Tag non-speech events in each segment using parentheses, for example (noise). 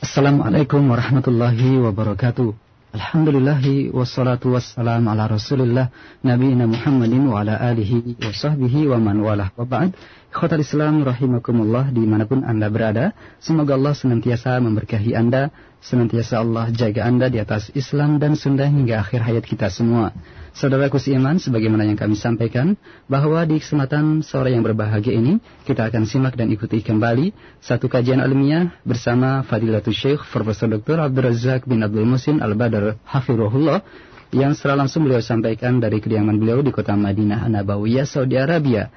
Assalamualaikum warahmatullahi wabarakatuh. Alhamdulillahi wassalatu wassalam ala rasulillah Nabiina Muhammadin wa ala alihi wa sahbihi wa man walah. Wa ba'd. Khotal Islam rahimakumullah di mana pun anda berada Semoga Allah senantiasa memberkahi anda Senantiasa Allah jaga anda di atas Islam dan Sunda hingga akhir hayat kita semua Saudaraku seiman, sebagaimana yang kami sampaikan, bahwa di kesempatan sore yang berbahagia ini, kita akan simak dan ikuti kembali satu kajian ilmiah bersama Fadilatul Syekh Profesor Dr. Abdul Razak bin Abdul Musin Al-Badar Hafirullah, yang secara langsung beliau sampaikan dari kediaman beliau di kota Madinah Nabawiyah, Saudi Arabia.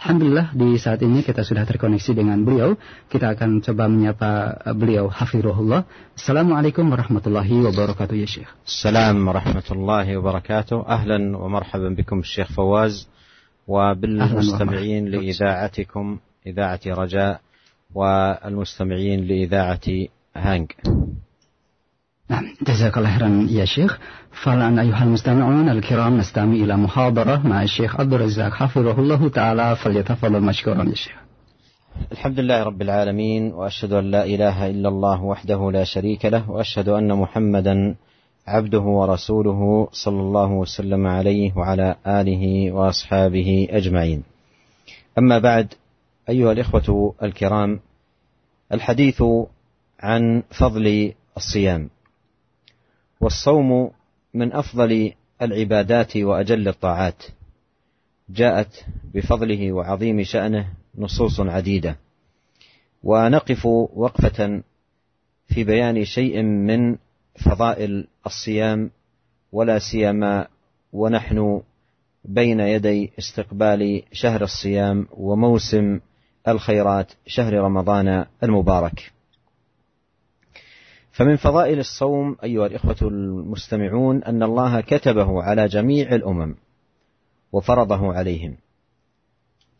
Alhamdulillah di saat ini kita sudah terkoneksi dengan beliau. Kita akan coba menyapa beliau Hafirullah. Assalamualaikum warahmatullahi wabarakatuh ya Syekh. السلام ورحمة الله وبركاته أهلا ومرحبا بكم الشيخ فواز وبالمستمعين أهلاً ومرحبا. لإذاعتكم إذاعة رجاء والمستمعين لإذاعة هانج نعم. جزاك الله خيرا يا شيخ. فالآن أيها المستمعون الكرام نستمع إلى محاضرة مع الشيخ عبد الرزاق حفظه الله تعالى. فليتفضل مشكورا يا شيخ. الحمد لله رب العالمين وأشهد أن لا إله إلا الله وحده لا شريك له وأشهد أن محمدا عبده ورسوله صلى الله وسلم عليه وعلى آله وأصحابه أجمعين. أما بعد أيها الإخوة الكرام الحديث عن فضل الصيام. والصوم من أفضل العبادات وأجل الطاعات. جاءت بفضله وعظيم شأنه نصوص عديدة. ونقف وقفة في بيان شيء من فضائل الصيام ولا سيما ونحن بين يدي استقبال شهر الصيام وموسم الخيرات شهر رمضان المبارك. فمن فضائل الصوم أيها الإخوة المستمعون أن الله كتبه على جميع الأمم وفرضه عليهم.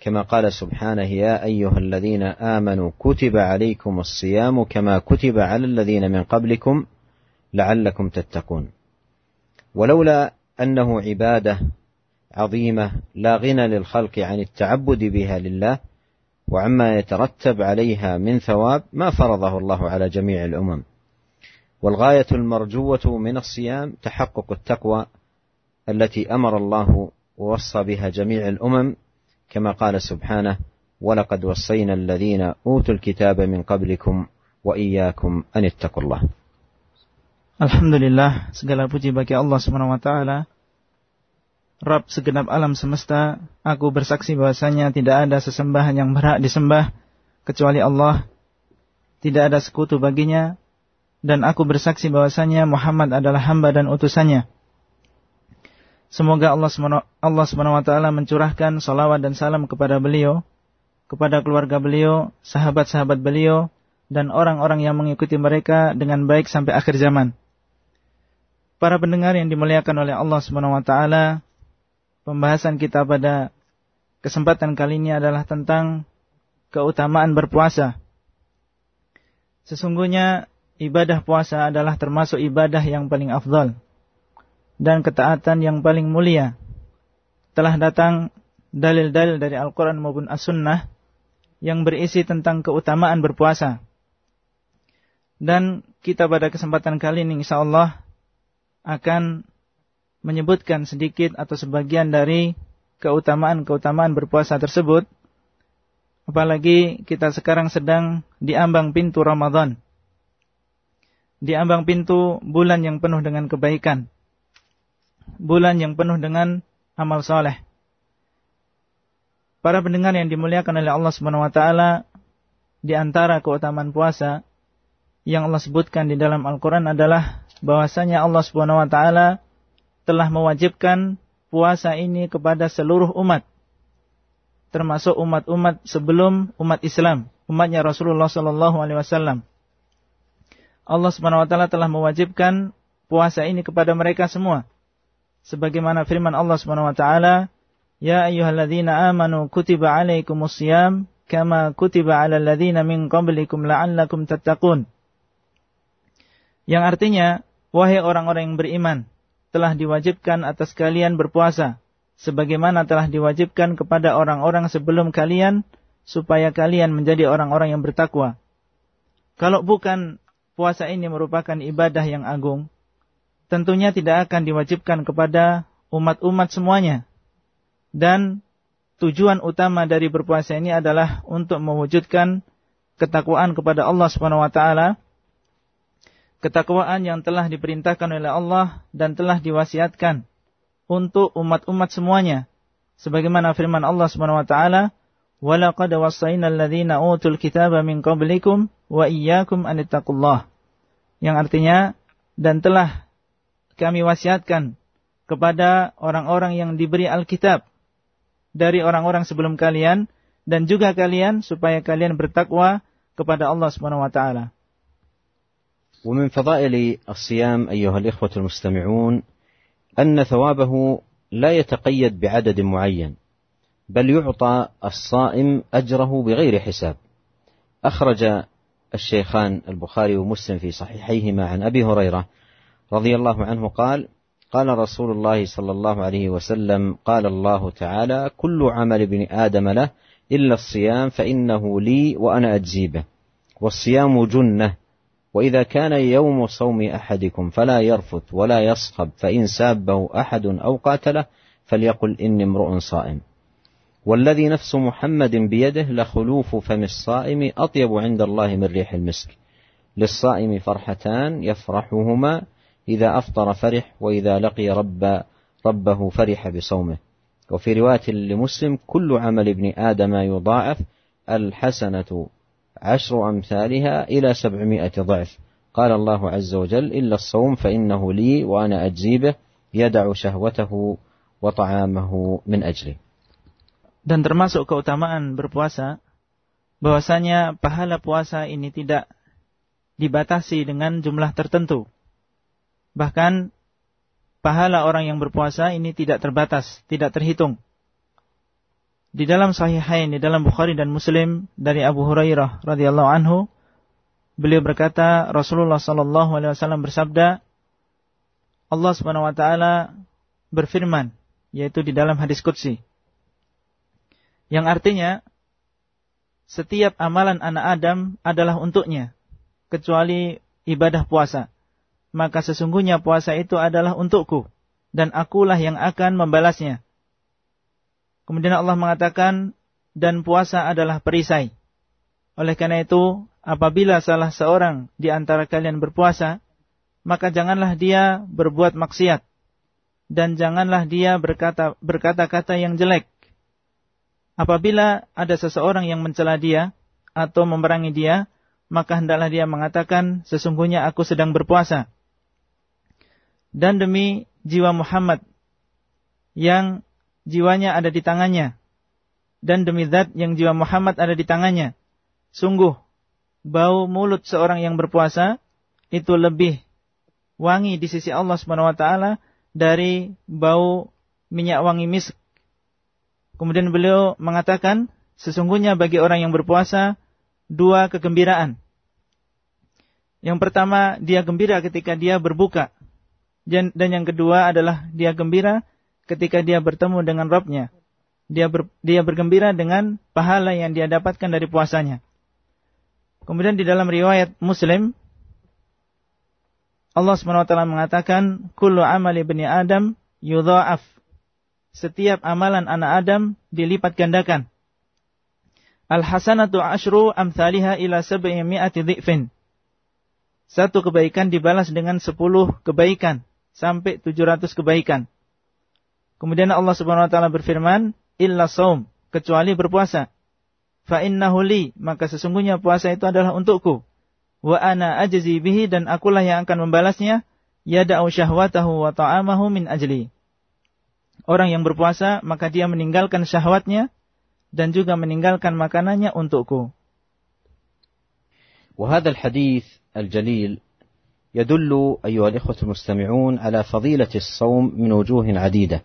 كما قال سبحانه يا أيها الذين آمنوا كتب عليكم الصيام كما كتب على الذين من قبلكم لعلكم تتقون. ولولا أنه عبادة عظيمة لا غنى للخلق عن التعبد بها لله وعما يترتب عليها من ثواب ما فرضه الله على جميع الأمم. والغاية المرجوة من الصيام تحقق التقوى التي أمر الله ووصى بها جميع الأمم كما قال سبحانه ولقد وصينا الذين أوتوا الكتاب من قبلكم وإياكم أن اتقوا الله Alhamdulillah, segala puji bagi Allah Subhanahu wa taala. Rabb segenap alam semesta, aku bersaksi bahwasanya tidak ada sesembahan yang berhak disembah kecuali Allah. Tidak ada sekutu baginya dan aku bersaksi bahwasanya Muhammad adalah hamba dan utusannya. Semoga Allah Subhanahu wa taala mencurahkan salawat dan salam kepada beliau, kepada keluarga beliau, sahabat-sahabat beliau dan orang-orang yang mengikuti mereka dengan baik sampai akhir zaman. Para pendengar yang dimuliakan oleh Allah Subhanahu wa taala, pembahasan kita pada kesempatan kali ini adalah tentang keutamaan berpuasa. Sesungguhnya ibadah puasa adalah termasuk ibadah yang paling afdal dan ketaatan yang paling mulia. Telah datang dalil-dalil dari Al-Quran maupun As-Sunnah yang berisi tentang keutamaan berpuasa. Dan kita pada kesempatan kali ini insya Allah akan menyebutkan sedikit atau sebagian dari keutamaan-keutamaan berpuasa tersebut. Apalagi kita sekarang sedang diambang pintu Ramadan di ambang pintu bulan yang penuh dengan kebaikan. Bulan yang penuh dengan amal soleh. Para pendengar yang dimuliakan oleh Allah Subhanahu wa taala, di antara keutamaan puasa yang Allah sebutkan di dalam Al-Qur'an adalah bahwasanya Allah Subhanahu wa taala telah mewajibkan puasa ini kepada seluruh umat termasuk umat-umat sebelum umat Islam, umatnya Rasulullah sallallahu alaihi wasallam. Allah Subhanahu wa taala telah mewajibkan puasa ini kepada mereka semua. Sebagaimana firman Allah Subhanahu wa taala, "Ya ayyuhalladzina amanu kutiba alaikumus shiyam kama kutiba 'alal ladzina min qablikum la'allakum tattaqun." Yang artinya, wahai orang-orang yang beriman, telah diwajibkan atas kalian berpuasa sebagaimana telah diwajibkan kepada orang-orang sebelum kalian supaya kalian menjadi orang-orang yang bertakwa. Kalau bukan puasa ini merupakan ibadah yang agung, tentunya tidak akan diwajibkan kepada umat-umat semuanya. Dan tujuan utama dari berpuasa ini adalah untuk mewujudkan ketakwaan kepada Allah Subhanahu wa taala. Ketakwaan yang telah diperintahkan oleh Allah dan telah diwasiatkan untuk umat-umat semuanya. Sebagaimana firman Allah Subhanahu wa taala, "Walaqad wassayna alladziina utul kitaba min qablikum wa iyyakum an Yang artinya dan telah kami wasiatkan kepada orang-orang yang diberi Alkitab dari orang-orang sebelum kalian dan juga kalian supaya kalian bertakwa kepada Allah Subhanahu wa taala. ومن فضائل الصيام أيها الإخوة المستمعون أن ثوابه لا يتقيد بعدد معين بل يعطى الصائم أجره بغير حساب. أخرج الشيخان البخاري ومسلم في صحيحيهما عن أبي هريرة رضي الله عنه قال قال رسول الله صلى الله عليه وسلم قال الله تعالى كل عمل ابن آدم له إلا الصيام فإنه لي وأنا أجزي به. والصيام جنة وإذا كان يوم صوم أحدكم فلا يرفث ولا يصخب فإن سابه أحد أو قاتله فليقل إني امرؤ صائم. والذي نفس محمد بيده لخلوف فم الصائم أطيب عند الله من ريح المسك. للصائم فرحتان يفرحهما إذا أفطر فرح وإذا لقي رب ربه فرح بصومه. وفي رواية لمسلم كل عمل ابن آدم يضاعف الحسنة عشر أمثالها إلى سبعمائة ضعف. قال الله عز وجل إلا الصوم فإنه لي وأنا أجزي به يدع شهوته وطعامه من أجلي Dan termasuk keutamaan berpuasa, bahwasanya pahala puasa ini tidak dibatasi dengan jumlah tertentu. Bahkan pahala orang yang berpuasa ini tidak terbatas, tidak terhitung. Di dalam sahihain, di dalam Bukhari dan Muslim dari Abu Hurairah radhiyallahu anhu, beliau berkata, Rasulullah sallallahu alaihi wasallam bersabda, Allah Subhanahu wa taala berfirman, yaitu di dalam hadis qudsi. Yang artinya setiap amalan anak Adam adalah untuknya kecuali ibadah puasa maka sesungguhnya puasa itu adalah untukku dan akulah yang akan membalasnya. Kemudian Allah mengatakan dan puasa adalah perisai. Oleh karena itu, apabila salah seorang di antara kalian berpuasa, maka janganlah dia berbuat maksiat dan janganlah dia berkata berkata-kata yang jelek. Apabila ada seseorang yang mencela dia atau memerangi dia, maka hendaklah dia mengatakan, sesungguhnya aku sedang berpuasa. Dan demi jiwa Muhammad yang jiwanya ada di tangannya dan demi zat yang jiwa Muhammad ada di tangannya sungguh bau mulut seorang yang berpuasa itu lebih wangi di sisi Allah taala dari bau minyak wangi misk kemudian beliau mengatakan sesungguhnya bagi orang yang berpuasa dua kegembiraan yang pertama dia gembira ketika dia berbuka dan yang kedua adalah dia gembira ketika dia bertemu dengan Robnya. Dia ber, dia bergembira dengan pahala yang dia dapatkan dari puasanya. Kemudian di dalam riwayat Muslim Allah SWT mengatakan kullu amali bani Adam yudha'af. Setiap amalan anak Adam dilipat gandakan. Al hasanatu ashru amthaliha ila sab'i mi'ati dhi'fin. Satu kebaikan dibalas dengan sepuluh kebaikan sampai 700 kebaikan. Kemudian Allah Subhanahu wa taala berfirman, "Illa saum," kecuali berpuasa. Fa innahu li, maka sesungguhnya puasa itu adalah untukku. Wa ana ajzi bihi dan akulah yang akan membalasnya, yada'u syahwatahu wa ta'amahu min ajli. Orang yang berpuasa, maka dia meninggalkan syahwatnya dan juga meninggalkan makanannya untukku. وهذا الحديث الجليل يدل أيها الإخوة المستمعون على فضيلة الصوم من وجوه عديدة.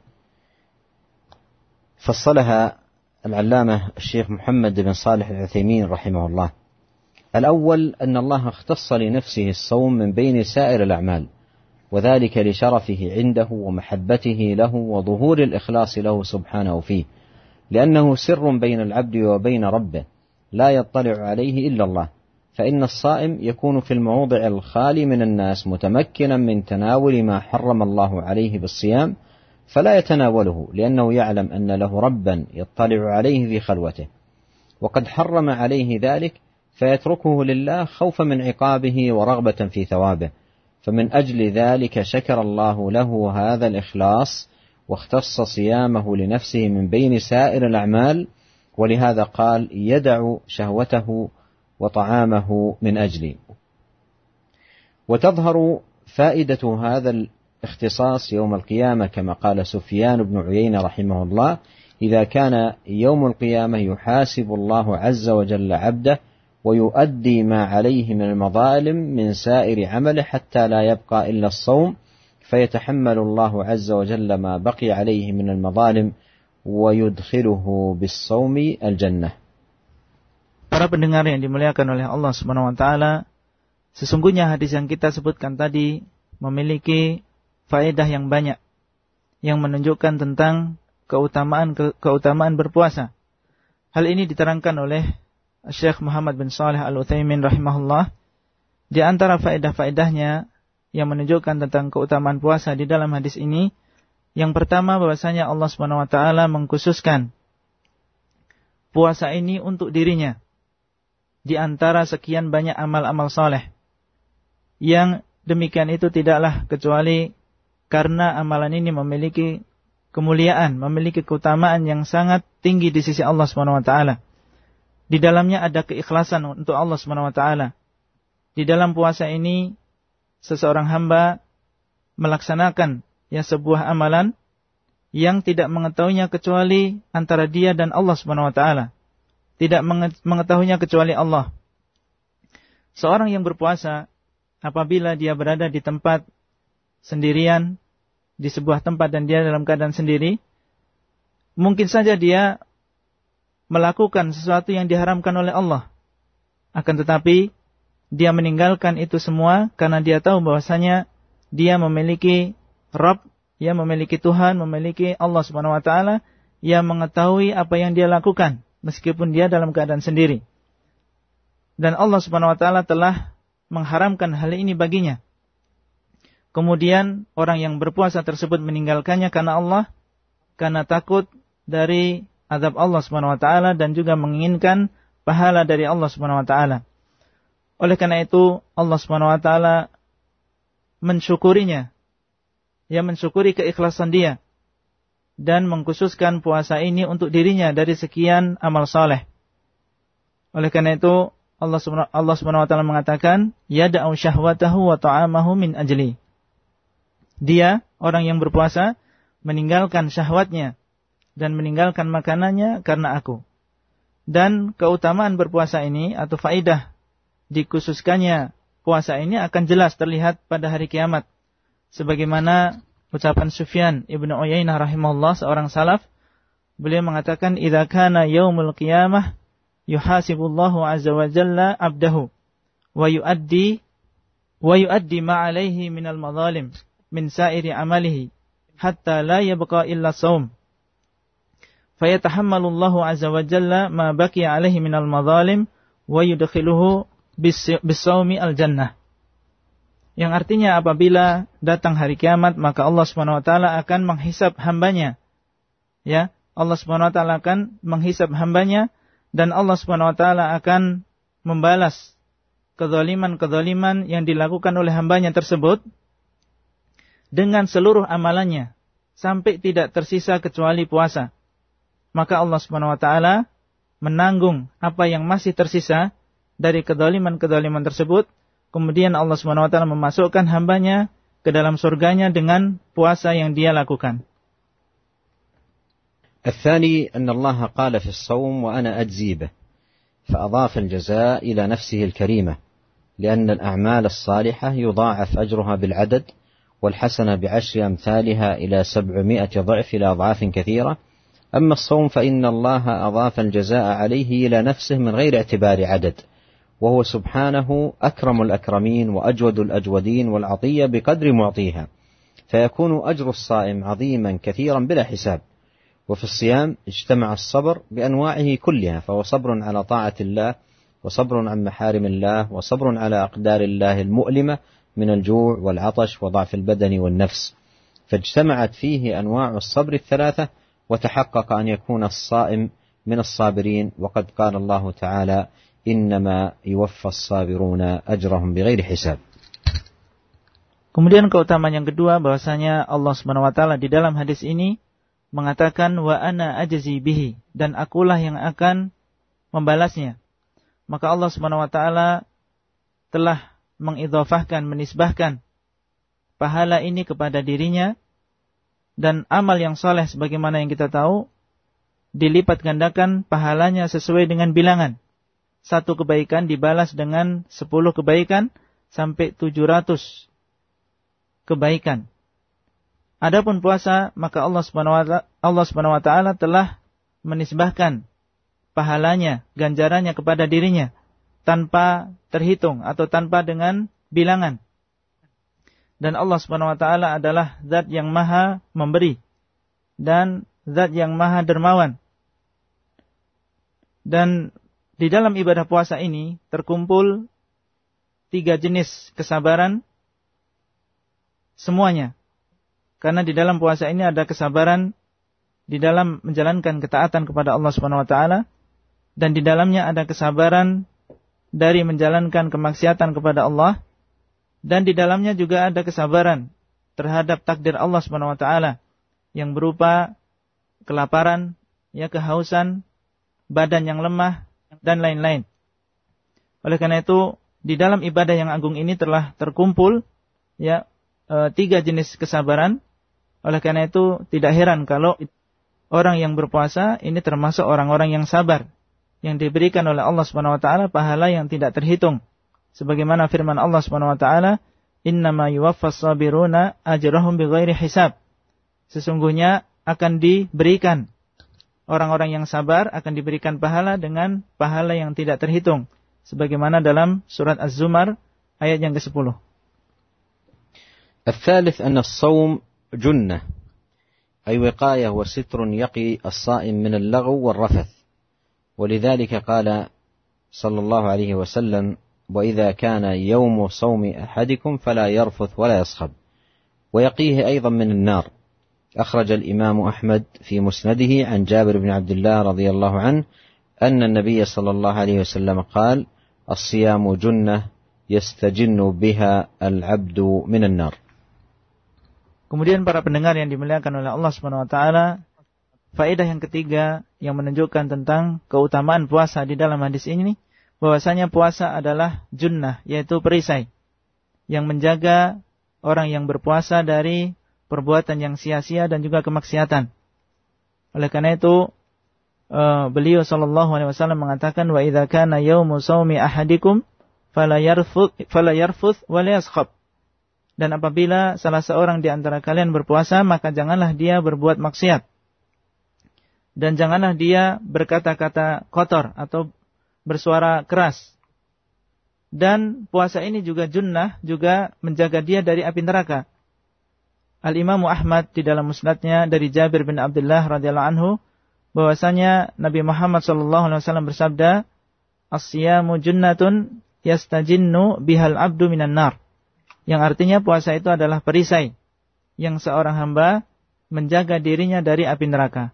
فصلها العلامة الشيخ محمد بن صالح العثيمين رحمه الله. الأول أن الله اختص لنفسه الصوم من بين سائر الأعمال. وذلك لشرفه عنده ومحبته له وظهور الإخلاص له سبحانه فيه. لأنه سر بين العبد وبين ربه لا يطلع عليه إلا الله. فإن الصائم يكون في الموضع الخالي من الناس متمكنا من تناول ما حرم الله عليه بالصيام فلا يتناوله لأنه يعلم أن له ربا يطلع عليه في خلوته. وقد حرم عليه ذلك فيتركه لله خوفا من عقابه ورغبة في ثوابه. فمن أجل ذلك شكر الله له هذا الإخلاص واختص صيامه لنفسه من بين سائر الأعمال ولهذا قال يدع شهوته وطعامه من أجلي. وتظهر فائدة هذا الاختصاص يوم القيامة كما قال سفيان بن عيينة رحمه الله إذا كان يوم القيامة يحاسب الله عز وجل عبده ويؤدي ما عليه من المظالم من سائر عمله حتى لا يبقى إلا الصوم فيتحمل الله عز وجل ما بقي عليه من المظالم ويدخله بالصوم الجنة Para pendengar yang dimuliakan oleh Allah Subhanahu wa taala, sesungguhnya hadis yang kita sebutkan tadi memiliki faedah yang banyak yang menunjukkan tentang keutamaan ke, keutamaan berpuasa. Hal ini diterangkan oleh Syekh Muhammad bin Saleh Al-Utsaimin rahimahullah di antara faedah-faedahnya yang menunjukkan tentang keutamaan puasa di dalam hadis ini yang pertama bahwasanya Allah Subhanahu wa taala mengkhususkan puasa ini untuk dirinya di antara sekian banyak amal-amal soleh yang demikian itu tidaklah kecuali karena amalan ini memiliki kemuliaan, memiliki keutamaan yang sangat tinggi di sisi Allah Subhanahu wa taala. Di dalamnya ada keikhlasan untuk Allah taala. Di dalam puasa ini seseorang hamba melaksanakan ya sebuah amalan yang tidak mengetahuinya kecuali antara dia dan Allah taala. Tidak mengetahuinya kecuali Allah. Seorang yang berpuasa apabila dia berada di tempat sendirian di sebuah tempat dan dia dalam keadaan sendiri, mungkin saja dia melakukan sesuatu yang diharamkan oleh Allah. Akan tetapi dia meninggalkan itu semua karena dia tahu bahwasanya dia memiliki Rabb, dia memiliki Tuhan, memiliki Allah Subhanahu wa taala yang mengetahui apa yang dia lakukan meskipun dia dalam keadaan sendiri. Dan Allah Subhanahu wa taala telah mengharamkan hal ini baginya. Kemudian orang yang berpuasa tersebut meninggalkannya karena Allah, karena takut dari azab Allah Subhanahu wa taala dan juga menginginkan pahala dari Allah Subhanahu wa taala. Oleh karena itu Allah Subhanahu wa taala mensyukurinya. Ya mensyukuri keikhlasan dia dan mengkhususkan puasa ini untuk dirinya dari sekian amal saleh. Oleh karena itu Allah Subhanahu Allah Subhanahu wa taala mengatakan, "Yada'u syahwatahu wa ta'amahu min ajli." Dia orang yang berpuasa meninggalkan syahwatnya dan meninggalkan makanannya karena aku. Dan keutamaan berpuasa ini atau faidah dikhususkannya puasa ini akan jelas terlihat pada hari kiamat. Sebagaimana ucapan Sufyan Ibnu Uyainah rahimahullah seorang salaf, beliau mengatakan idza kana yaumul qiyamah yuhasibullahu azza wa jalla abdahu wa yuaddi wa yuaddi ma alaihi minal madzalim min sairi amalihi hatta la yabqa illa saum fayatahammalu Allahu azza wa jalla ma baqiya alaihi minal madzalim wa yudkhiluhu bisawmi al jannah. Yang artinya apabila datang hari kiamat maka Allah Subhanahu wa taala akan menghisap hambanya. Ya, Allah Subhanahu wa taala akan menghisap hambanya dan Allah Subhanahu wa taala akan membalas kezaliman-kezaliman yang dilakukan oleh hambanya tersebut dengan seluruh amalannya sampai tidak tersisa kecuali puasa maka Allah Subhanahu wa taala menanggung apa yang masih tersisa dari kedoliman-kedoliman tersebut. Kemudian Allah Subhanahu wa taala memasukkan hambanya ke dalam surganya dengan puasa yang dia lakukan. الثاني أن الله قال في الصوم وأنا أجزي به فأضاف الجزاء إلى نفسه الكريمة لأن الأعمال الصالحة يضاعف أجرها بالعدد والحسنة بعشر أمثالها إلى سبعمائة ضعف إلى أضعاف كثيرة أما الصوم فإن الله أضاف الجزاء عليه إلى نفسه من غير اعتبار عدد وهو سبحانه أكرم الأكرمين وأجود الأجودين والعطية بقدر معطيها فيكون أجر الصائم عظيما كثيرا بلا حساب. وفي الصيام اجتمع الصبر بأنواعه كلها فهو صبر على طاعة الله وصبر عن محارم الله وصبر على أقدار الله المؤلمة من الجوع والعطش وضعف البدن والنفس. فاجتمعت فيه أنواع الصبر الثلاثة وتحقق أن يكون الصائم من الصابرين وقد قال الله تعالى إنما يوفى الصابرون أجرهم بغير حساب Kemudian keutamaan yang kedua bahwasanya Allah Subhanahu wa taala di dalam hadis ini mengatakan wa ana ajzi bihi dan akulah yang akan membalasnya. Maka Allah Subhanahu wa taala telah mengidhafahkan menisbahkan pahala ini kepada dirinya dan amal yang soleh sebagaimana yang kita tahu dilipat gandakan pahalanya sesuai dengan bilangan. Satu kebaikan dibalas dengan sepuluh kebaikan sampai tujuh ratus kebaikan. Adapun puasa, maka Allah Subhanahu wa taala telah menisbahkan pahalanya, ganjarannya kepada dirinya tanpa terhitung atau tanpa dengan bilangan. Dan Allah Subhanahu wa taala adalah zat yang maha memberi dan zat yang maha dermawan. Dan di dalam ibadah puasa ini terkumpul tiga jenis kesabaran semuanya. Karena di dalam puasa ini ada kesabaran di dalam menjalankan ketaatan kepada Allah Subhanahu wa taala dan di dalamnya ada kesabaran dari menjalankan kemaksiatan kepada Allah dan di dalamnya juga ada kesabaran terhadap takdir Allah Subhanahu wa taala yang berupa kelaparan, ya kehausan, badan yang lemah dan lain-lain. Oleh karena itu, di dalam ibadah yang agung ini telah terkumpul ya e, tiga jenis kesabaran. Oleh karena itu tidak heran kalau orang yang berpuasa ini termasuk orang-orang yang sabar yang diberikan oleh Allah Subhanahu wa taala pahala yang tidak terhitung Sebagaimana firman Allah Subhanahu wa taala, "Innama yuwaffas sabiruna ajrahum bighairi hisab." Sesungguhnya akan diberikan orang-orang yang sabar akan diberikan pahala dengan pahala yang tidak terhitung sebagaimana dalam surat Az-Zumar ayat yang ke-10. الثالث أن الصوم جنة أي وقاية وستر يقي الصائم من اللغو والرفث ولذلك قال صلى الله عليه وسلم وإذا كان يوم صوم أحدكم فلا يرفث ولا يصخب. ويقيه أيضا من النار. أخرج الإمام أحمد في مسنده عن جابر بن عبد الله رضي الله عنه أن النبي صلى الله عليه وسلم قال الصيام جنة يستجن بها العبد من النار. Kemudian para pendengar yang dimuliakan oleh Allah Subhanahu wa taala, faedah yang ketiga yang menunjukkan tentang keutamaan puasa di dalam hadis ini bahwasanya puasa adalah junnah yaitu perisai yang menjaga orang yang berpuasa dari perbuatan yang sia-sia dan juga kemaksiatan. Oleh karena itu uh, beliau sallallahu alaihi wasallam mengatakan wa idza kana yaumu ahadikum fala yarfuth fala yarfuth. Dan apabila salah seorang di antara kalian berpuasa maka janganlah dia berbuat maksiat. Dan janganlah dia berkata-kata kotor atau bersuara keras. Dan puasa ini juga junnah, juga menjaga dia dari api neraka. Al-Imam Ahmad di dalam musnadnya dari Jabir bin Abdullah radhiyallahu anhu bahwasanya Nabi Muhammad sallallahu alaihi wasallam bersabda, "As-siyamu junnatun yastajinnu bihal abdu minan nar." Yang artinya puasa itu adalah perisai yang seorang hamba menjaga dirinya dari api neraka.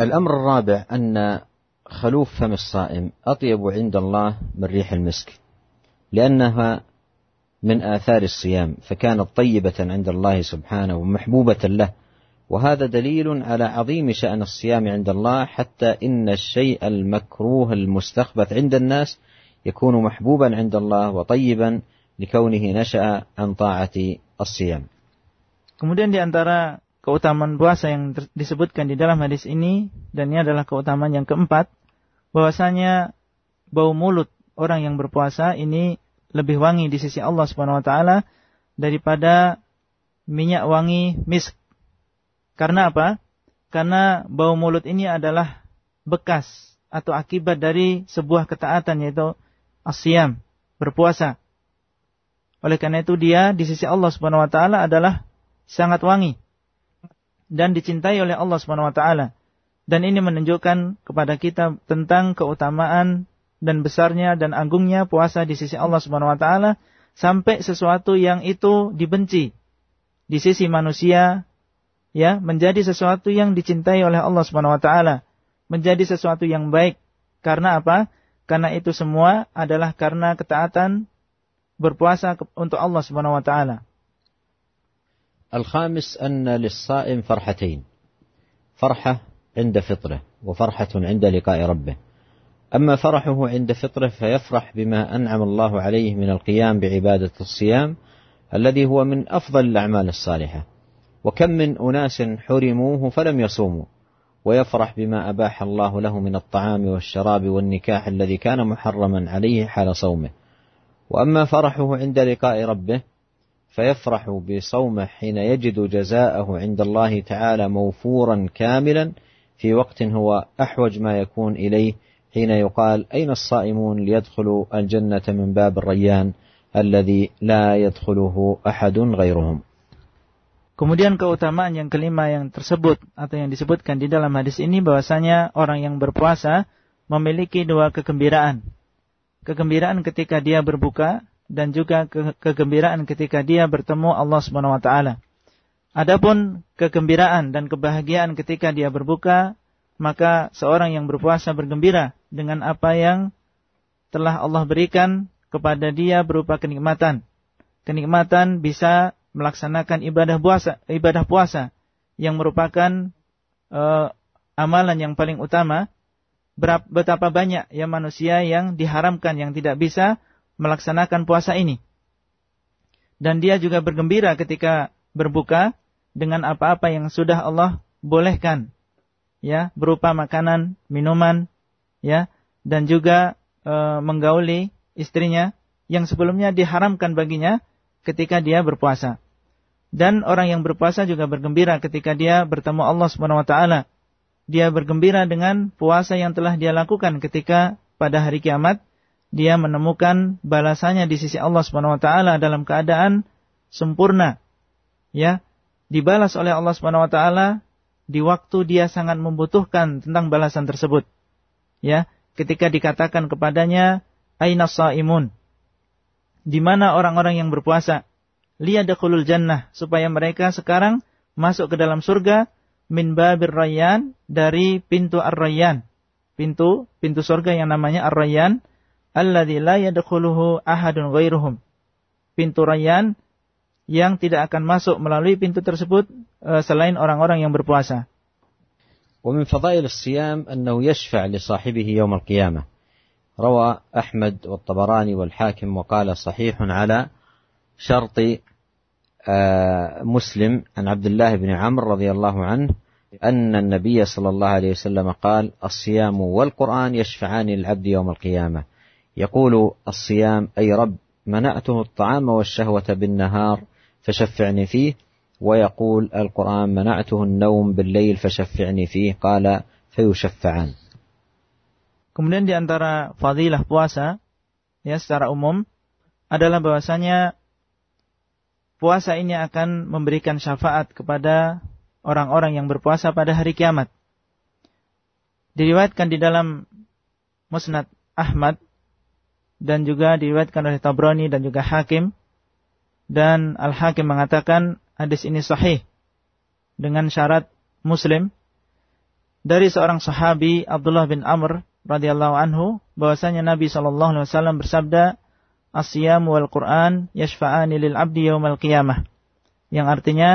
Al-amr rabi' anna خلوف فم الصائم أطيب عند الله من ريح المسك لأنها من آثار الصيام فكانت طيبة عند الله سبحانه ومحبوبة له وهذا دليل على عظيم شأن الصيام عند الله حتى إن الشيء المكروه المستخبث عند الناس يكون محبوبا عند الله وطيبا لكونه نشأ عن طاعة الصيام. Kemudian di antara keutamaan puasa yang disebutkan di dalam hadis ini dan ini adalah keutamaan yang keempat bahwasanya bau mulut orang yang berpuasa ini lebih wangi di sisi Allah Subhanahu wa taala daripada minyak wangi misk. Karena apa? Karena bau mulut ini adalah bekas atau akibat dari sebuah ketaatan yaitu asyam, berpuasa. Oleh karena itu dia di sisi Allah Subhanahu wa taala adalah sangat wangi dan dicintai oleh Allah Subhanahu wa taala. Dan ini menunjukkan kepada kita tentang keutamaan dan besarnya dan agungnya puasa di sisi Allah Subhanahu wa taala sampai sesuatu yang itu dibenci di sisi manusia ya menjadi sesuatu yang dicintai oleh Allah Subhanahu wa taala, menjadi sesuatu yang baik. Karena apa? Karena itu semua adalah karena ketaatan berpuasa untuk Allah Subhanahu wa taala. Al-khamis anna lis-sha'im farhatain. Farhah عند فطره وفرحة عند لقاء ربه. أما فرحه عند فطره فيفرح بما أنعم الله عليه من القيام بعبادة الصيام الذي هو من أفضل الأعمال الصالحة. وكم من أناس حرموه فلم يصوموا ويفرح بما أباح الله له من الطعام والشراب والنكاح الذي كان محرما عليه حال صومه. وأما فرحه عند لقاء ربه فيفرح بصومه حين يجد جزاءه عند الله تعالى موفورا كاملا في وقت هو احوج ما يكون اليه حين يقال اين الصائمون ليدخلوا الجنه من باب الريان الذي لا يدخله احد غيرهم Kemudian keutamaan yang kelima yang tersebut atau yang disebutkan di dalam hadis ini bahwasanya orang yang berpuasa memiliki dua kegembiraan. Kegembiraan ketika dia berbuka dan juga ke kegembiraan ketika dia bertemu Allah Subhanahu wa taala. Adapun kegembiraan dan kebahagiaan ketika dia berbuka, maka seorang yang berpuasa bergembira dengan apa yang telah Allah berikan kepada dia berupa kenikmatan. Kenikmatan bisa melaksanakan ibadah puasa, ibadah puasa yang merupakan uh, amalan yang paling utama. Betapa banyak ya manusia yang diharamkan yang tidak bisa melaksanakan puasa ini. Dan dia juga bergembira ketika berbuka dengan apa-apa yang sudah Allah bolehkan. Ya, berupa makanan, minuman, ya, dan juga e, menggauli istrinya yang sebelumnya diharamkan baginya ketika dia berpuasa. Dan orang yang berpuasa juga bergembira ketika dia bertemu Allah Subhanahu wa taala. Dia bergembira dengan puasa yang telah dia lakukan ketika pada hari kiamat dia menemukan balasannya di sisi Allah taala dalam keadaan sempurna. Ya, dibalas oleh Allah Subhanahu wa taala di waktu dia sangat membutuhkan tentang balasan tersebut. Ya, ketika dikatakan kepadanya aina saimun? Di mana orang-orang yang berpuasa? Liyadkhulul jannah supaya mereka sekarang masuk ke dalam surga min babir rayyan dari pintu ar-rayyan. Pintu pintu surga yang namanya ar-rayyan alladzi la yadkhuluhu ahadun ghairuhum. Pintu rayyan yang tidak akan masuk melalui pintu tersebut uh, selain orang-orang yang berpuasa. ومن فضائل الصيام أنه يشفع لصاحبه يوم القيامة روى أحمد والطبراني والحاكم وقال صحيح على شرط مسلم عن عبد الله بن عمرو رضي الله عنه أن النبي صلى الله عليه وسلم قال الصيام والقرآن يشفعان للعبد يوم القيامة يقول الصيام أي رب منعته الطعام والشهوة بالنهار فشفعني فيه ويقول القرآن منعته النوم بالليل فشفعني فيه قال فيشفعان Kemudian di antara fadilah puasa ya secara umum adalah bahwasanya puasa ini akan memberikan syafaat kepada orang-orang yang berpuasa pada hari kiamat. Diriwayatkan di dalam Musnad Ahmad dan juga diriwayatkan oleh Tabrani dan juga Hakim dan Al-Hakim mengatakan hadis ini sahih dengan syarat Muslim. Dari seorang sahabi Abdullah bin Amr radhiyallahu anhu bahwasanya Nabi sallallahu alaihi wasallam bersabda Asyam wal Quran yashfa'ani lil abdi yaumal qiyamah. Yang artinya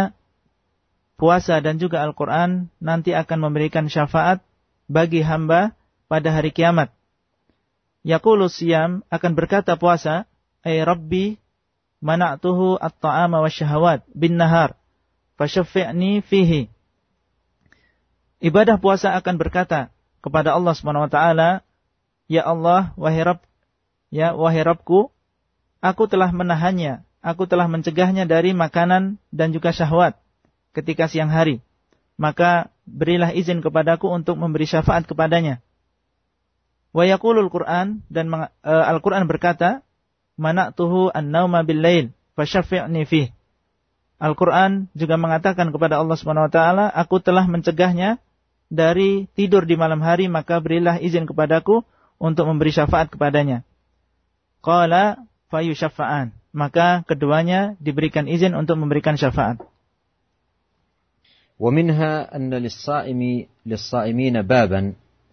puasa dan juga Al-Quran nanti akan memberikan syafaat bagi hamba pada hari kiamat. Yaqulu siyam akan berkata puasa, "Ay Rabbi, mana'tuhu at-ta'ama wasyahawat bin nahar, fasyaffi'ni fihi." Ibadah puasa akan berkata kepada Allah wa taala, "Ya Allah, wahai Rabb, ya wahai Rabbku, aku telah menahannya, aku telah mencegahnya dari makanan dan juga syahwat ketika siang hari. Maka berilah izin kepadaku untuk memberi syafaat kepadanya." Wa yaqulul Qur'an dan uh, Al-Qur'an berkata, "Mana'tuhu an-nauma bil-lail fasyaffi'ni fih." Al-Qur'an juga mengatakan kepada Allah Subhanahu wa taala, "Aku telah mencegahnya dari tidur di malam hari, maka berilah izin kepadaku untuk memberi syafaat kepadanya. Qala fayusyafa'an. Maka keduanya diberikan izin untuk memberikan syafaat. ومنها أن للصائم للصائمين بابا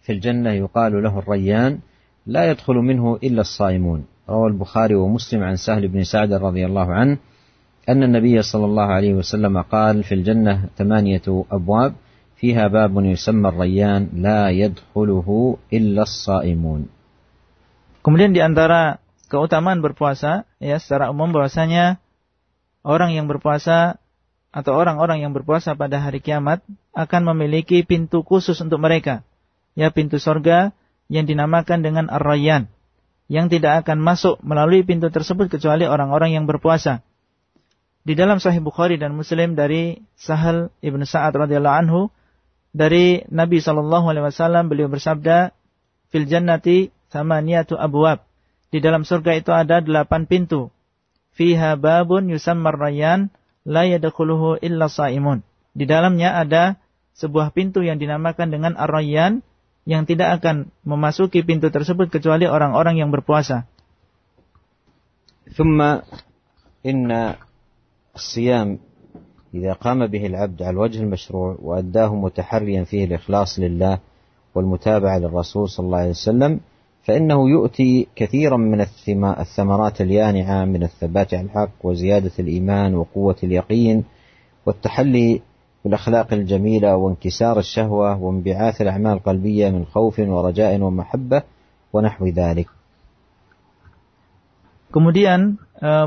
في الجنة يقال له الريان لا يدخل منه إلا الصائمون روى البخاري ومسلم عن سهل بن سعد رضي الله عنه أن النبي صلى الله عليه وسلم قال في الجنة ثمانية أبواب فيها باب يسمى الريان لا يدخله إلا الصائمون Kemudian di antara keutamaan berpuasa ya secara umum bahwasanya orang yang berpuasa atau orang-orang yang berpuasa pada hari kiamat akan memiliki pintu khusus untuk mereka. Ya pintu sorga yang dinamakan dengan Ar-Rayyan. Yang tidak akan masuk melalui pintu tersebut kecuali orang-orang yang berpuasa. Di dalam Sahih Bukhari dan Muslim dari Sahal ibn Sa'ad radhiyallahu anhu dari Nabi Shallallahu Alaihi Wasallam beliau bersabda, fil jannati niatu abwab. Di dalam surga itu ada delapan pintu. Fiha babun yusammar rayyan la yadkhuluhu illa saimun. Di dalamnya ada sebuah pintu yang dinamakan dengan ar-rayyan yang tidak akan memasuki pintu tersebut kecuali orang-orang yang berpuasa. ثم إن الصيام إذا قام به العبد على الوجه المشروع وأداه متحريا فيه الإخلاص لله والمتابعة للرسول صلى الله عليه وسلم فإنه يؤتي كثيرا من الثمرات اليانعة من الثبات على الحق وزيادة الإيمان وقوة اليقين والتحلي بالأخلاق الجميلة وانكسار الشهوة وانبعاث الأعمال القلبية من خوف ورجاء ومحبة ونحو ذلك Kemudian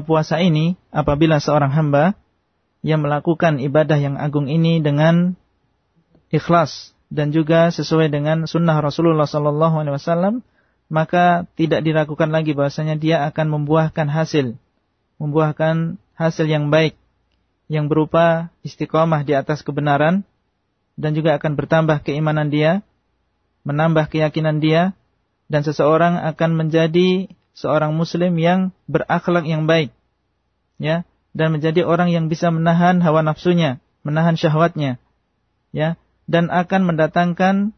puasa ini apabila seorang hamba yang melakukan ibadah yang agung ini dengan ikhlas dan juga sesuai dengan sunnah Rasulullah Sallallahu Alaihi Wasallam, maka tidak diragukan lagi bahwasanya dia akan membuahkan hasil, membuahkan hasil yang baik, yang berupa istiqomah di atas kebenaran, dan juga akan bertambah keimanan dia, menambah keyakinan dia, dan seseorang akan menjadi seorang Muslim yang berakhlak yang baik, ya, dan menjadi orang yang bisa menahan hawa nafsunya, menahan syahwatnya, ya, dan akan mendatangkan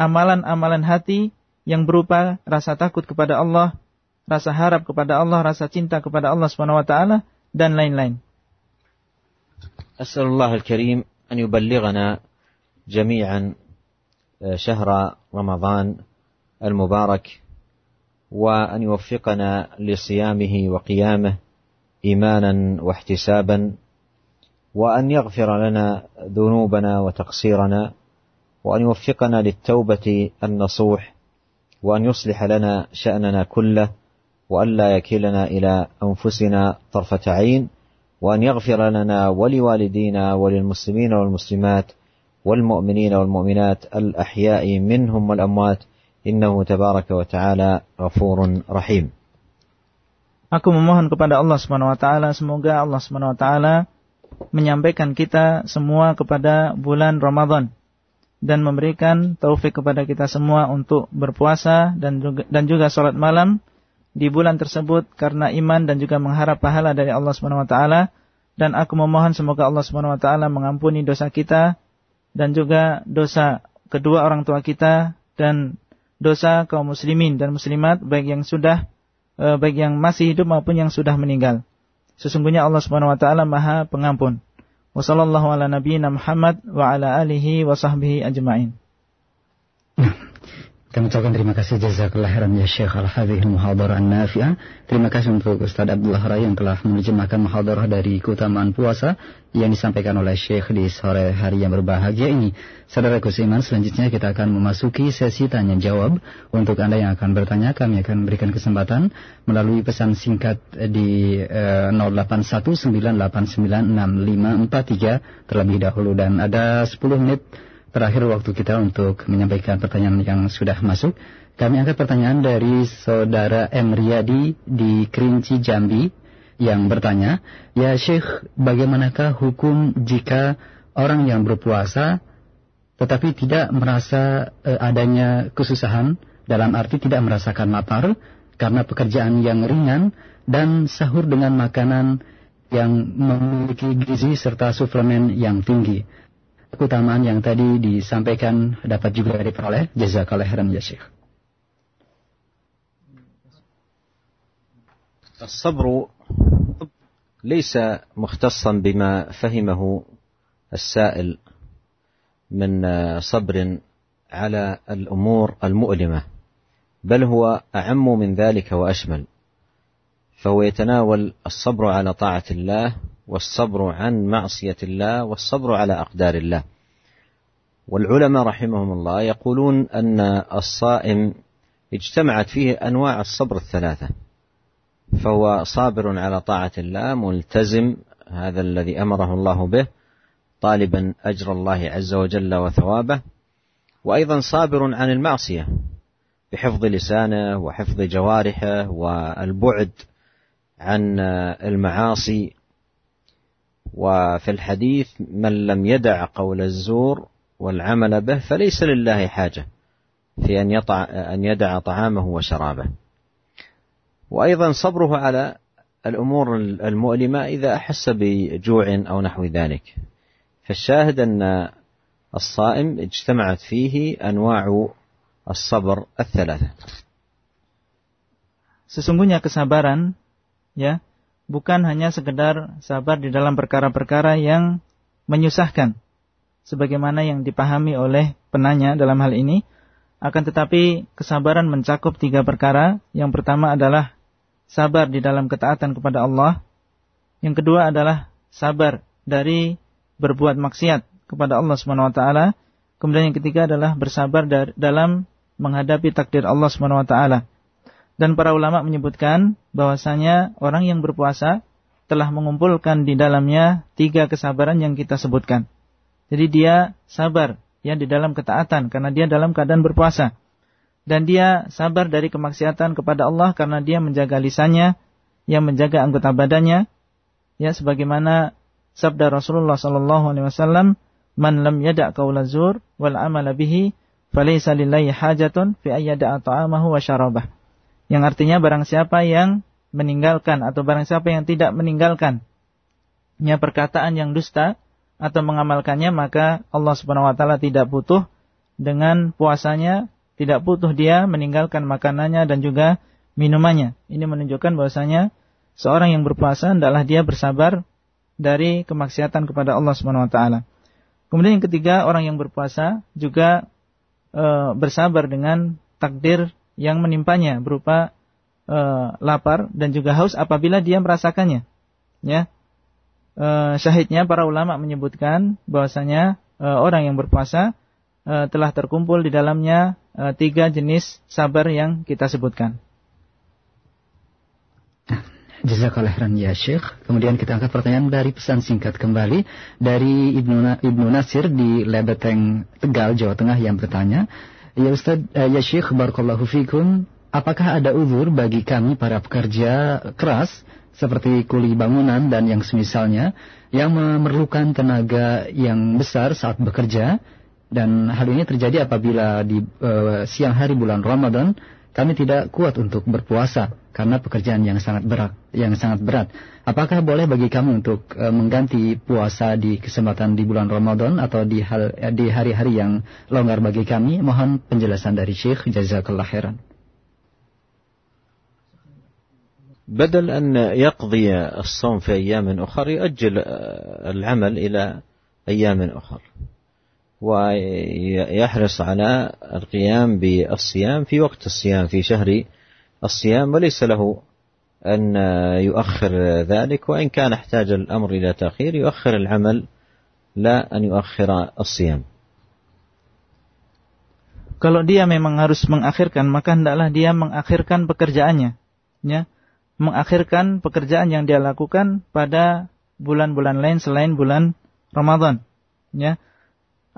amalan-amalan hati yang berupa rasa takut kepada Allah, rasa harap kepada Allah, rasa cinta kepada Allah Subhanahu wa taala dan lain-lain. أسأل الله الكريم أن يبلغنا جميعا شهر رمضان المبارك وأن يوفقنا لصيامه وقيامه ايمانا واحتسابا وأن يغفر لنا ذنوبنا وتقصيرنا وأن يوفقنا للتوبة النصوح وأن يصلح لنا شأننا كله وأن لا يكلنا إلى أنفسنا طرفة عين. وان يغفر لنا ولوالدينا وللمسلمين والمسلمات والمؤمنين والمؤمنات الاحياء منهم والاموات انه تبارك وتعالى غفور رحيم Aku memohon kepada Allah Subhanahu wa taala semoga Allah Subhanahu wa taala menyampaikan kita semua kepada bulan Ramadan dan memberikan taufik kepada kita semua untuk berpuasa dan juga dan juga salat malam di bulan tersebut karena iman dan juga mengharap pahala dari Allah Subhanahu wa taala dan aku memohon semoga Allah Subhanahu wa taala mengampuni dosa kita dan juga dosa kedua orang tua kita dan dosa kaum muslimin dan muslimat baik yang sudah Eh, baik yang masih hidup maupun yang sudah meninggal. Sesungguhnya Allah Subhanahu wa taala Maha Pengampun. Wassallallahu ala nabiyyina Muhammad wa ala alihi wa sahbihi ajma'in. (laughs) Kami ucapkan terima kasih jazakallah khairan ya Syekh Al-Hadhih Muhadarah An-Nafi'ah. Terima kasih untuk Ustaz Abdullah Rai yang telah menerjemahkan muhadarah dari keutamaan puasa yang disampaikan oleh Syekh di sore hari yang berbahagia ini. Saudara Kusiman, selanjutnya kita akan memasuki sesi tanya jawab. Untuk Anda yang akan bertanya, kami akan berikan kesempatan melalui pesan singkat di uh, eh, 0819896543 terlebih dahulu dan ada 10 menit terakhir waktu kita untuk menyampaikan pertanyaan yang sudah masuk. Kami angkat pertanyaan dari saudara M. Riyadi di Kerinci Jambi yang bertanya, Ya Syekh, bagaimanakah hukum jika orang yang berpuasa tetapi tidak merasa e, adanya kesusahan dalam arti tidak merasakan lapar karena pekerjaan yang ringan dan sahur dengan makanan yang memiliki gizi serta suplemen yang tinggi keutamaan yang tadi disampaikan dapat juga diperoleh. jazakallahu khairan ya Syekh. الصبر ليس مختصا بما فهمه السائل من صبر على الأمور المؤلمه بل هو اعم من ذلك واشمل فهو يتناول الصبر على طاعه الله والصبر عن معصية الله والصبر على أقدار الله. والعلماء رحمهم الله يقولون أن الصائم اجتمعت فيه أنواع الصبر الثلاثة. فهو صابر على طاعة الله ملتزم هذا الذي أمره الله به طالبا أجر الله عز وجل وثوابه وأيضا صابر عن المعصية بحفظ لسانه وحفظ جوارحه والبعد عن المعاصي وفي الحديث من لم يدع قول الزور والعمل به فليس لله حاجة في أن يطع أن يدع طعامه وشرابه. وأيضا صبره على الأمور المؤلمة إذا أحس بجوع أو نحو ذلك. فالشاهد أن الصائم اجتمعت فيه أنواع الصبر الثلاثة. Sesungguhnya kesabaran ya bukan hanya sekedar sabar di dalam perkara-perkara yang menyusahkan sebagaimana yang dipahami oleh penanya dalam hal ini akan tetapi kesabaran mencakup tiga perkara. Yang pertama adalah sabar di dalam ketaatan kepada Allah. Yang kedua adalah sabar dari berbuat maksiat kepada Allah Subhanahu wa taala. Kemudian yang ketiga adalah bersabar dalam menghadapi takdir Allah Subhanahu wa taala dan para ulama menyebutkan bahwasanya orang yang berpuasa telah mengumpulkan di dalamnya tiga kesabaran yang kita sebutkan. Jadi dia sabar ya di dalam ketaatan karena dia dalam keadaan berpuasa. Dan dia sabar dari kemaksiatan kepada Allah karena dia menjaga lisannya, yang menjaga anggota badannya. Ya sebagaimana sabda Rasulullah sallallahu alaihi wasallam, "Man lam yada' wal amala bihi, falaysa lillahi hajatun fi ayyada'a ta'amahu wa syarabah." Yang artinya barang siapa yang meninggalkan atau barang siapa yang tidak meninggalkan ya perkataan yang dusta atau mengamalkannya maka Allah Subhanahu wa taala tidak butuh dengan puasanya, tidak butuh dia meninggalkan makanannya dan juga minumannya. Ini menunjukkan bahwasanya seorang yang berpuasa adalah dia bersabar dari kemaksiatan kepada Allah Subhanahu wa taala. Kemudian yang ketiga, orang yang berpuasa juga e, bersabar dengan takdir yang menimpanya berupa e, lapar dan juga haus apabila dia merasakannya. Ya. E, syahidnya para ulama menyebutkan bahwasanya e, orang yang berpuasa e, telah terkumpul di dalamnya e, tiga jenis sabar yang kita sebutkan. Jazakallah khairan ya Syekh. Kemudian kita angkat pertanyaan dari pesan singkat kembali dari Ibnu, Ibnu Nasir di Lebeteng Tegal, Jawa Tengah yang bertanya, Ya Ustaz, uh, ya Syekh, Barakallahu Fikum, apakah ada uzur bagi kami para pekerja keras seperti kuli bangunan dan yang semisalnya yang memerlukan tenaga yang besar saat bekerja? Dan hal ini terjadi apabila di uh, siang hari bulan Ramadan kami tidak kuat untuk berpuasa karena pekerjaan yang sangat berat, yang sangat berat. Apakah boleh bagi kami untuk e, mengganti puasa di kesempatan di bulan Ramadan atau di hal di hari-hari yang longgar bagi kami? Mohon penjelasan dari Syekh jazakallah khairan. بدل أن يقضي الصوم في أيام أخر يؤجل العمل إلى أيام أخر ويحرص على القيام بالصيام في وقت الصيام في شهر الصيام وليس له أن يؤخر ذلك وإن كان احتاج الأمر إلى تأخير يؤخر العمل لا أن يؤخر الصيام Kalau dia memang harus mengakhirkan, maka hendaklah dia mengakhirkan pekerjaannya. Ya, mengakhirkan pekerjaan yang dia lakukan pada bulan-bulan lain selain bulan Ramadan. Ya,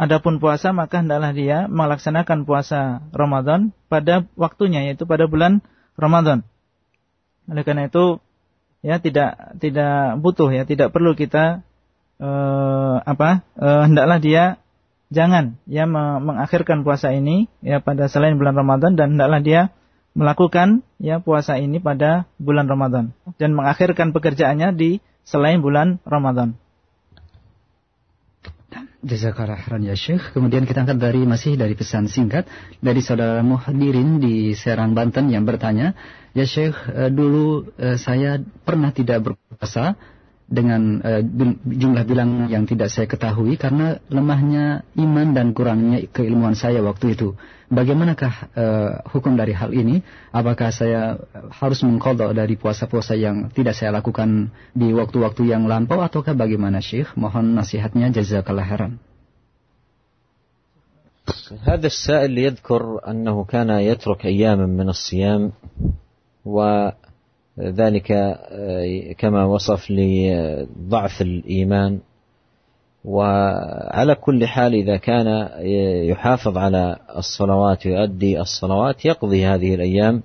Adapun puasa maka hendaklah dia melaksanakan puasa Ramadan pada waktunya yaitu pada bulan Ramadan. Oleh karena itu ya tidak tidak butuh ya tidak perlu kita eh, apa eh, hendaklah dia jangan ya mengakhirkan puasa ini ya pada selain bulan Ramadan dan hendaklah dia melakukan ya puasa ini pada bulan Ramadan dan mengakhirkan pekerjaannya di selain bulan Ramadan. Jazakallah khairan ya Syekh. Kemudian kita angkat dari masih dari pesan singkat dari saudara Muhadirin di Serang Banten yang bertanya, "Ya Syekh, eh, dulu eh, saya pernah tidak berpuasa dengan uh, jumlah bilang yang tidak saya ketahui karena lemahnya iman dan kurangnya keilmuan saya waktu itu. Bagaimanakah uh, hukum dari hal ini? Apakah saya harus mengkodok dari puasa-puasa yang tidak saya lakukan di waktu-waktu yang lampau ataukah bagaimana Syekh? Mohon nasihatnya jazakallah khairan. هذا السائل يذكر أنه كان يترك أياما من الصيام و ذلك آه، كما وصف لضعف الإيمان وعلى كل حال إذا كان يحافظ على الصلوات ويؤدي الصلوات يقضي هذه الأيام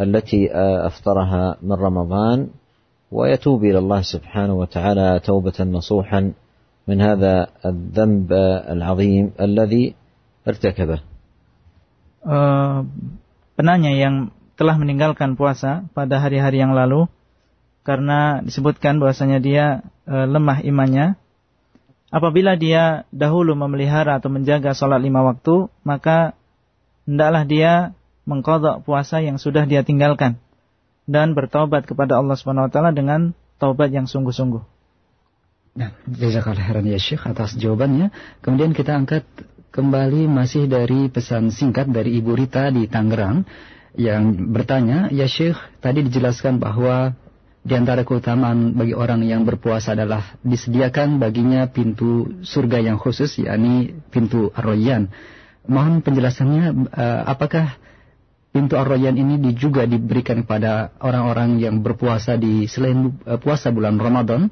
التي آه، أفطرها من رمضان ويتوب إلى الله سبحانه وتعالى توبة نصوحا من هذا الذنب العظيم الذي ارتكبه. Uh, penanya yang telah meninggalkan puasa pada hari-hari yang lalu karena disebutkan bahwasanya dia e, lemah imannya. Apabila dia dahulu memelihara atau menjaga sholat lima waktu, maka hendaklah dia mengkodok puasa yang sudah dia tinggalkan dan bertobat kepada Allah Subhanahu Wa Taala dengan taubat yang sungguh-sungguh. Nah, jazakallah khairan ya Syekh atas jawabannya. Kemudian kita angkat kembali masih dari pesan singkat dari Ibu Rita di Tangerang yang bertanya, ya Syekh, tadi dijelaskan bahwa di antara keutamaan bagi orang yang berpuasa adalah disediakan baginya pintu surga yang khusus, yakni pintu Ar-Rayyan. Mohon penjelasannya, uh, apakah pintu Ar-Rayyan ini juga diberikan kepada orang-orang yang berpuasa di selain uh, puasa bulan Ramadan,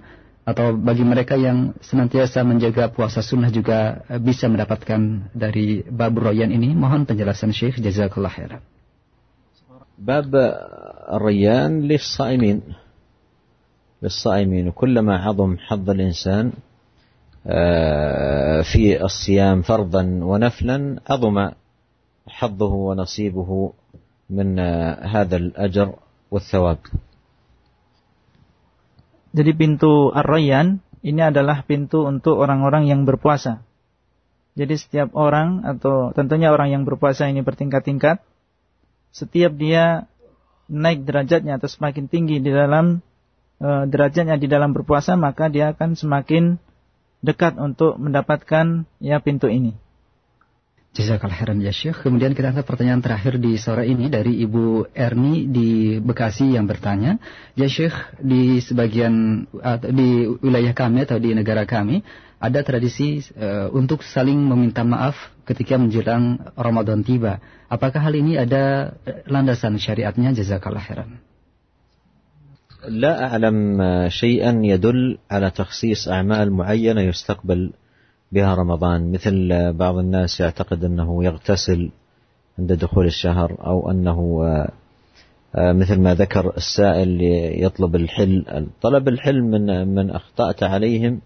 atau bagi mereka yang senantiasa menjaga puasa sunnah juga uh, bisa mendapatkan dari bab Rayyan ini? Mohon penjelasan Syekh, jazakallah khairan. باب الريان للصائمين للصائمين وكلما عظم حظ الإنسان في الصيام فرضا ونفلا عظم حظه ونصيبه من هذا الأجر والثواب Jadi pintu Ar-Rayyan ini adalah pintu untuk orang-orang yang berpuasa. Jadi setiap orang atau tentunya orang yang berpuasa ini bertingkat-tingkat setiap dia naik derajatnya atau semakin tinggi di dalam e, derajatnya di dalam berpuasa maka dia akan semakin dekat untuk mendapatkan ya pintu ini. Jazakallah khairan ya Syekh. Kemudian kita angkat pertanyaan terakhir di sore ini dari Ibu Erni di Bekasi yang bertanya, "Ya Syekh, di sebagian di wilayah kami atau di negara kami ada tradisi uh, untuk saling meminta maaf ketika menjelang Ramadan tiba. Apakah hal ini ada landasan syariatnya? Jazakallah khairan." لا أعلم شيئا يدل على تخصيص أعمال معينة يستقبل بها رمضان مثل بعض الناس يعتقد أنه يغتسل عند دخول الشهر أو أنه مثل ما ذكر السائل يطلب الحل طلب الحل من من أخطأت عليهم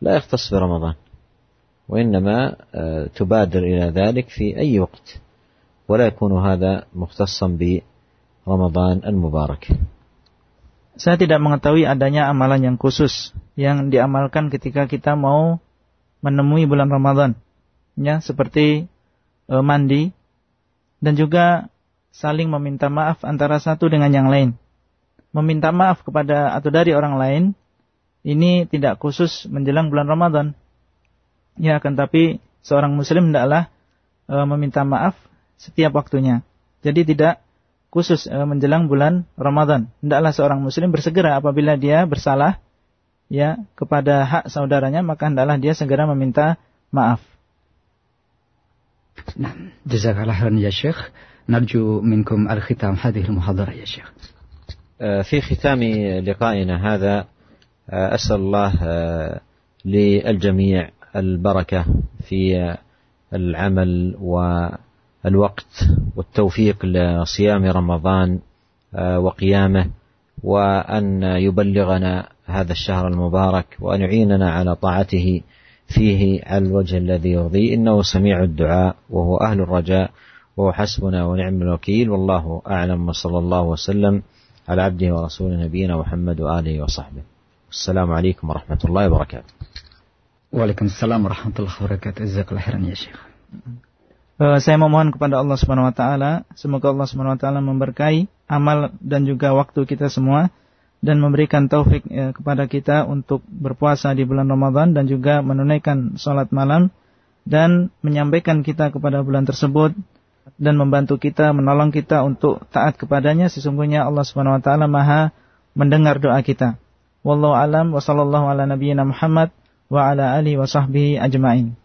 لا يختص برمضان وإنما تبادر إلى ذلك في أي وقت ولا يكون هذا مختصا برمضان المبارك Saya tidak mengetahui adanya amalan yang khusus yang diamalkan ketika kita mau menemui bulan Ramadan. Ya, seperti e, mandi dan juga saling meminta maaf antara satu dengan yang lain. Meminta maaf kepada atau dari orang lain ini tidak khusus menjelang bulan Ramadan. Ya, akan tapi seorang muslim hendaklah e, meminta maaf setiap waktunya. Jadi tidak khusus e, menjelang bulan Ramadan. Hendaklah seorang muslim bersegera apabila dia bersalah ya kepada hak saudaranya maka hendaklah dia segera meminta maaf. Nah, jazakallah khairan ya Syekh. نرجو منكم الختام هذه المحاضرة يا شيخ. في ختام لقائنا هذا أسأل الله للجميع البركة في العمل والوقت والتوفيق لصيام رمضان وقيامه وأن يبلغنا هذا الشهر المبارك وأن يعيننا على طاعته فيه على الوجه الذي يرضيه. إنه سميع الدعاء وهو أهل الرجاء وهو حسبنا ونعم الوكيل. والله أعلم وصلى الله وسلم على عبده ورسوله نبينا محمد وآله وصحبه. السلام عليكم ورحمة الله وبركاته Waalaikumsalam warahmatullahi wabarakatuh. Jazakallahu khairan ya Syekh. Uh, saya memohon kepada Allah Subhanahu wa taala, semoga Allah Subhanahu wa taala memberkahi amal dan juga waktu kita semua dan memberikan taufik uh, kepada kita untuk berpuasa di bulan Ramadan dan juga menunaikan salat malam dan menyampaikan kita kepada bulan tersebut dan membantu kita, menolong kita untuk taat kepadanya. Sesungguhnya Allah Subhanahu wa taala Maha mendengar doa kita. Wallahu alam wa sallallahu ala nabiyyina Muhammad wa ala alihi wa sahbihi ajma'in.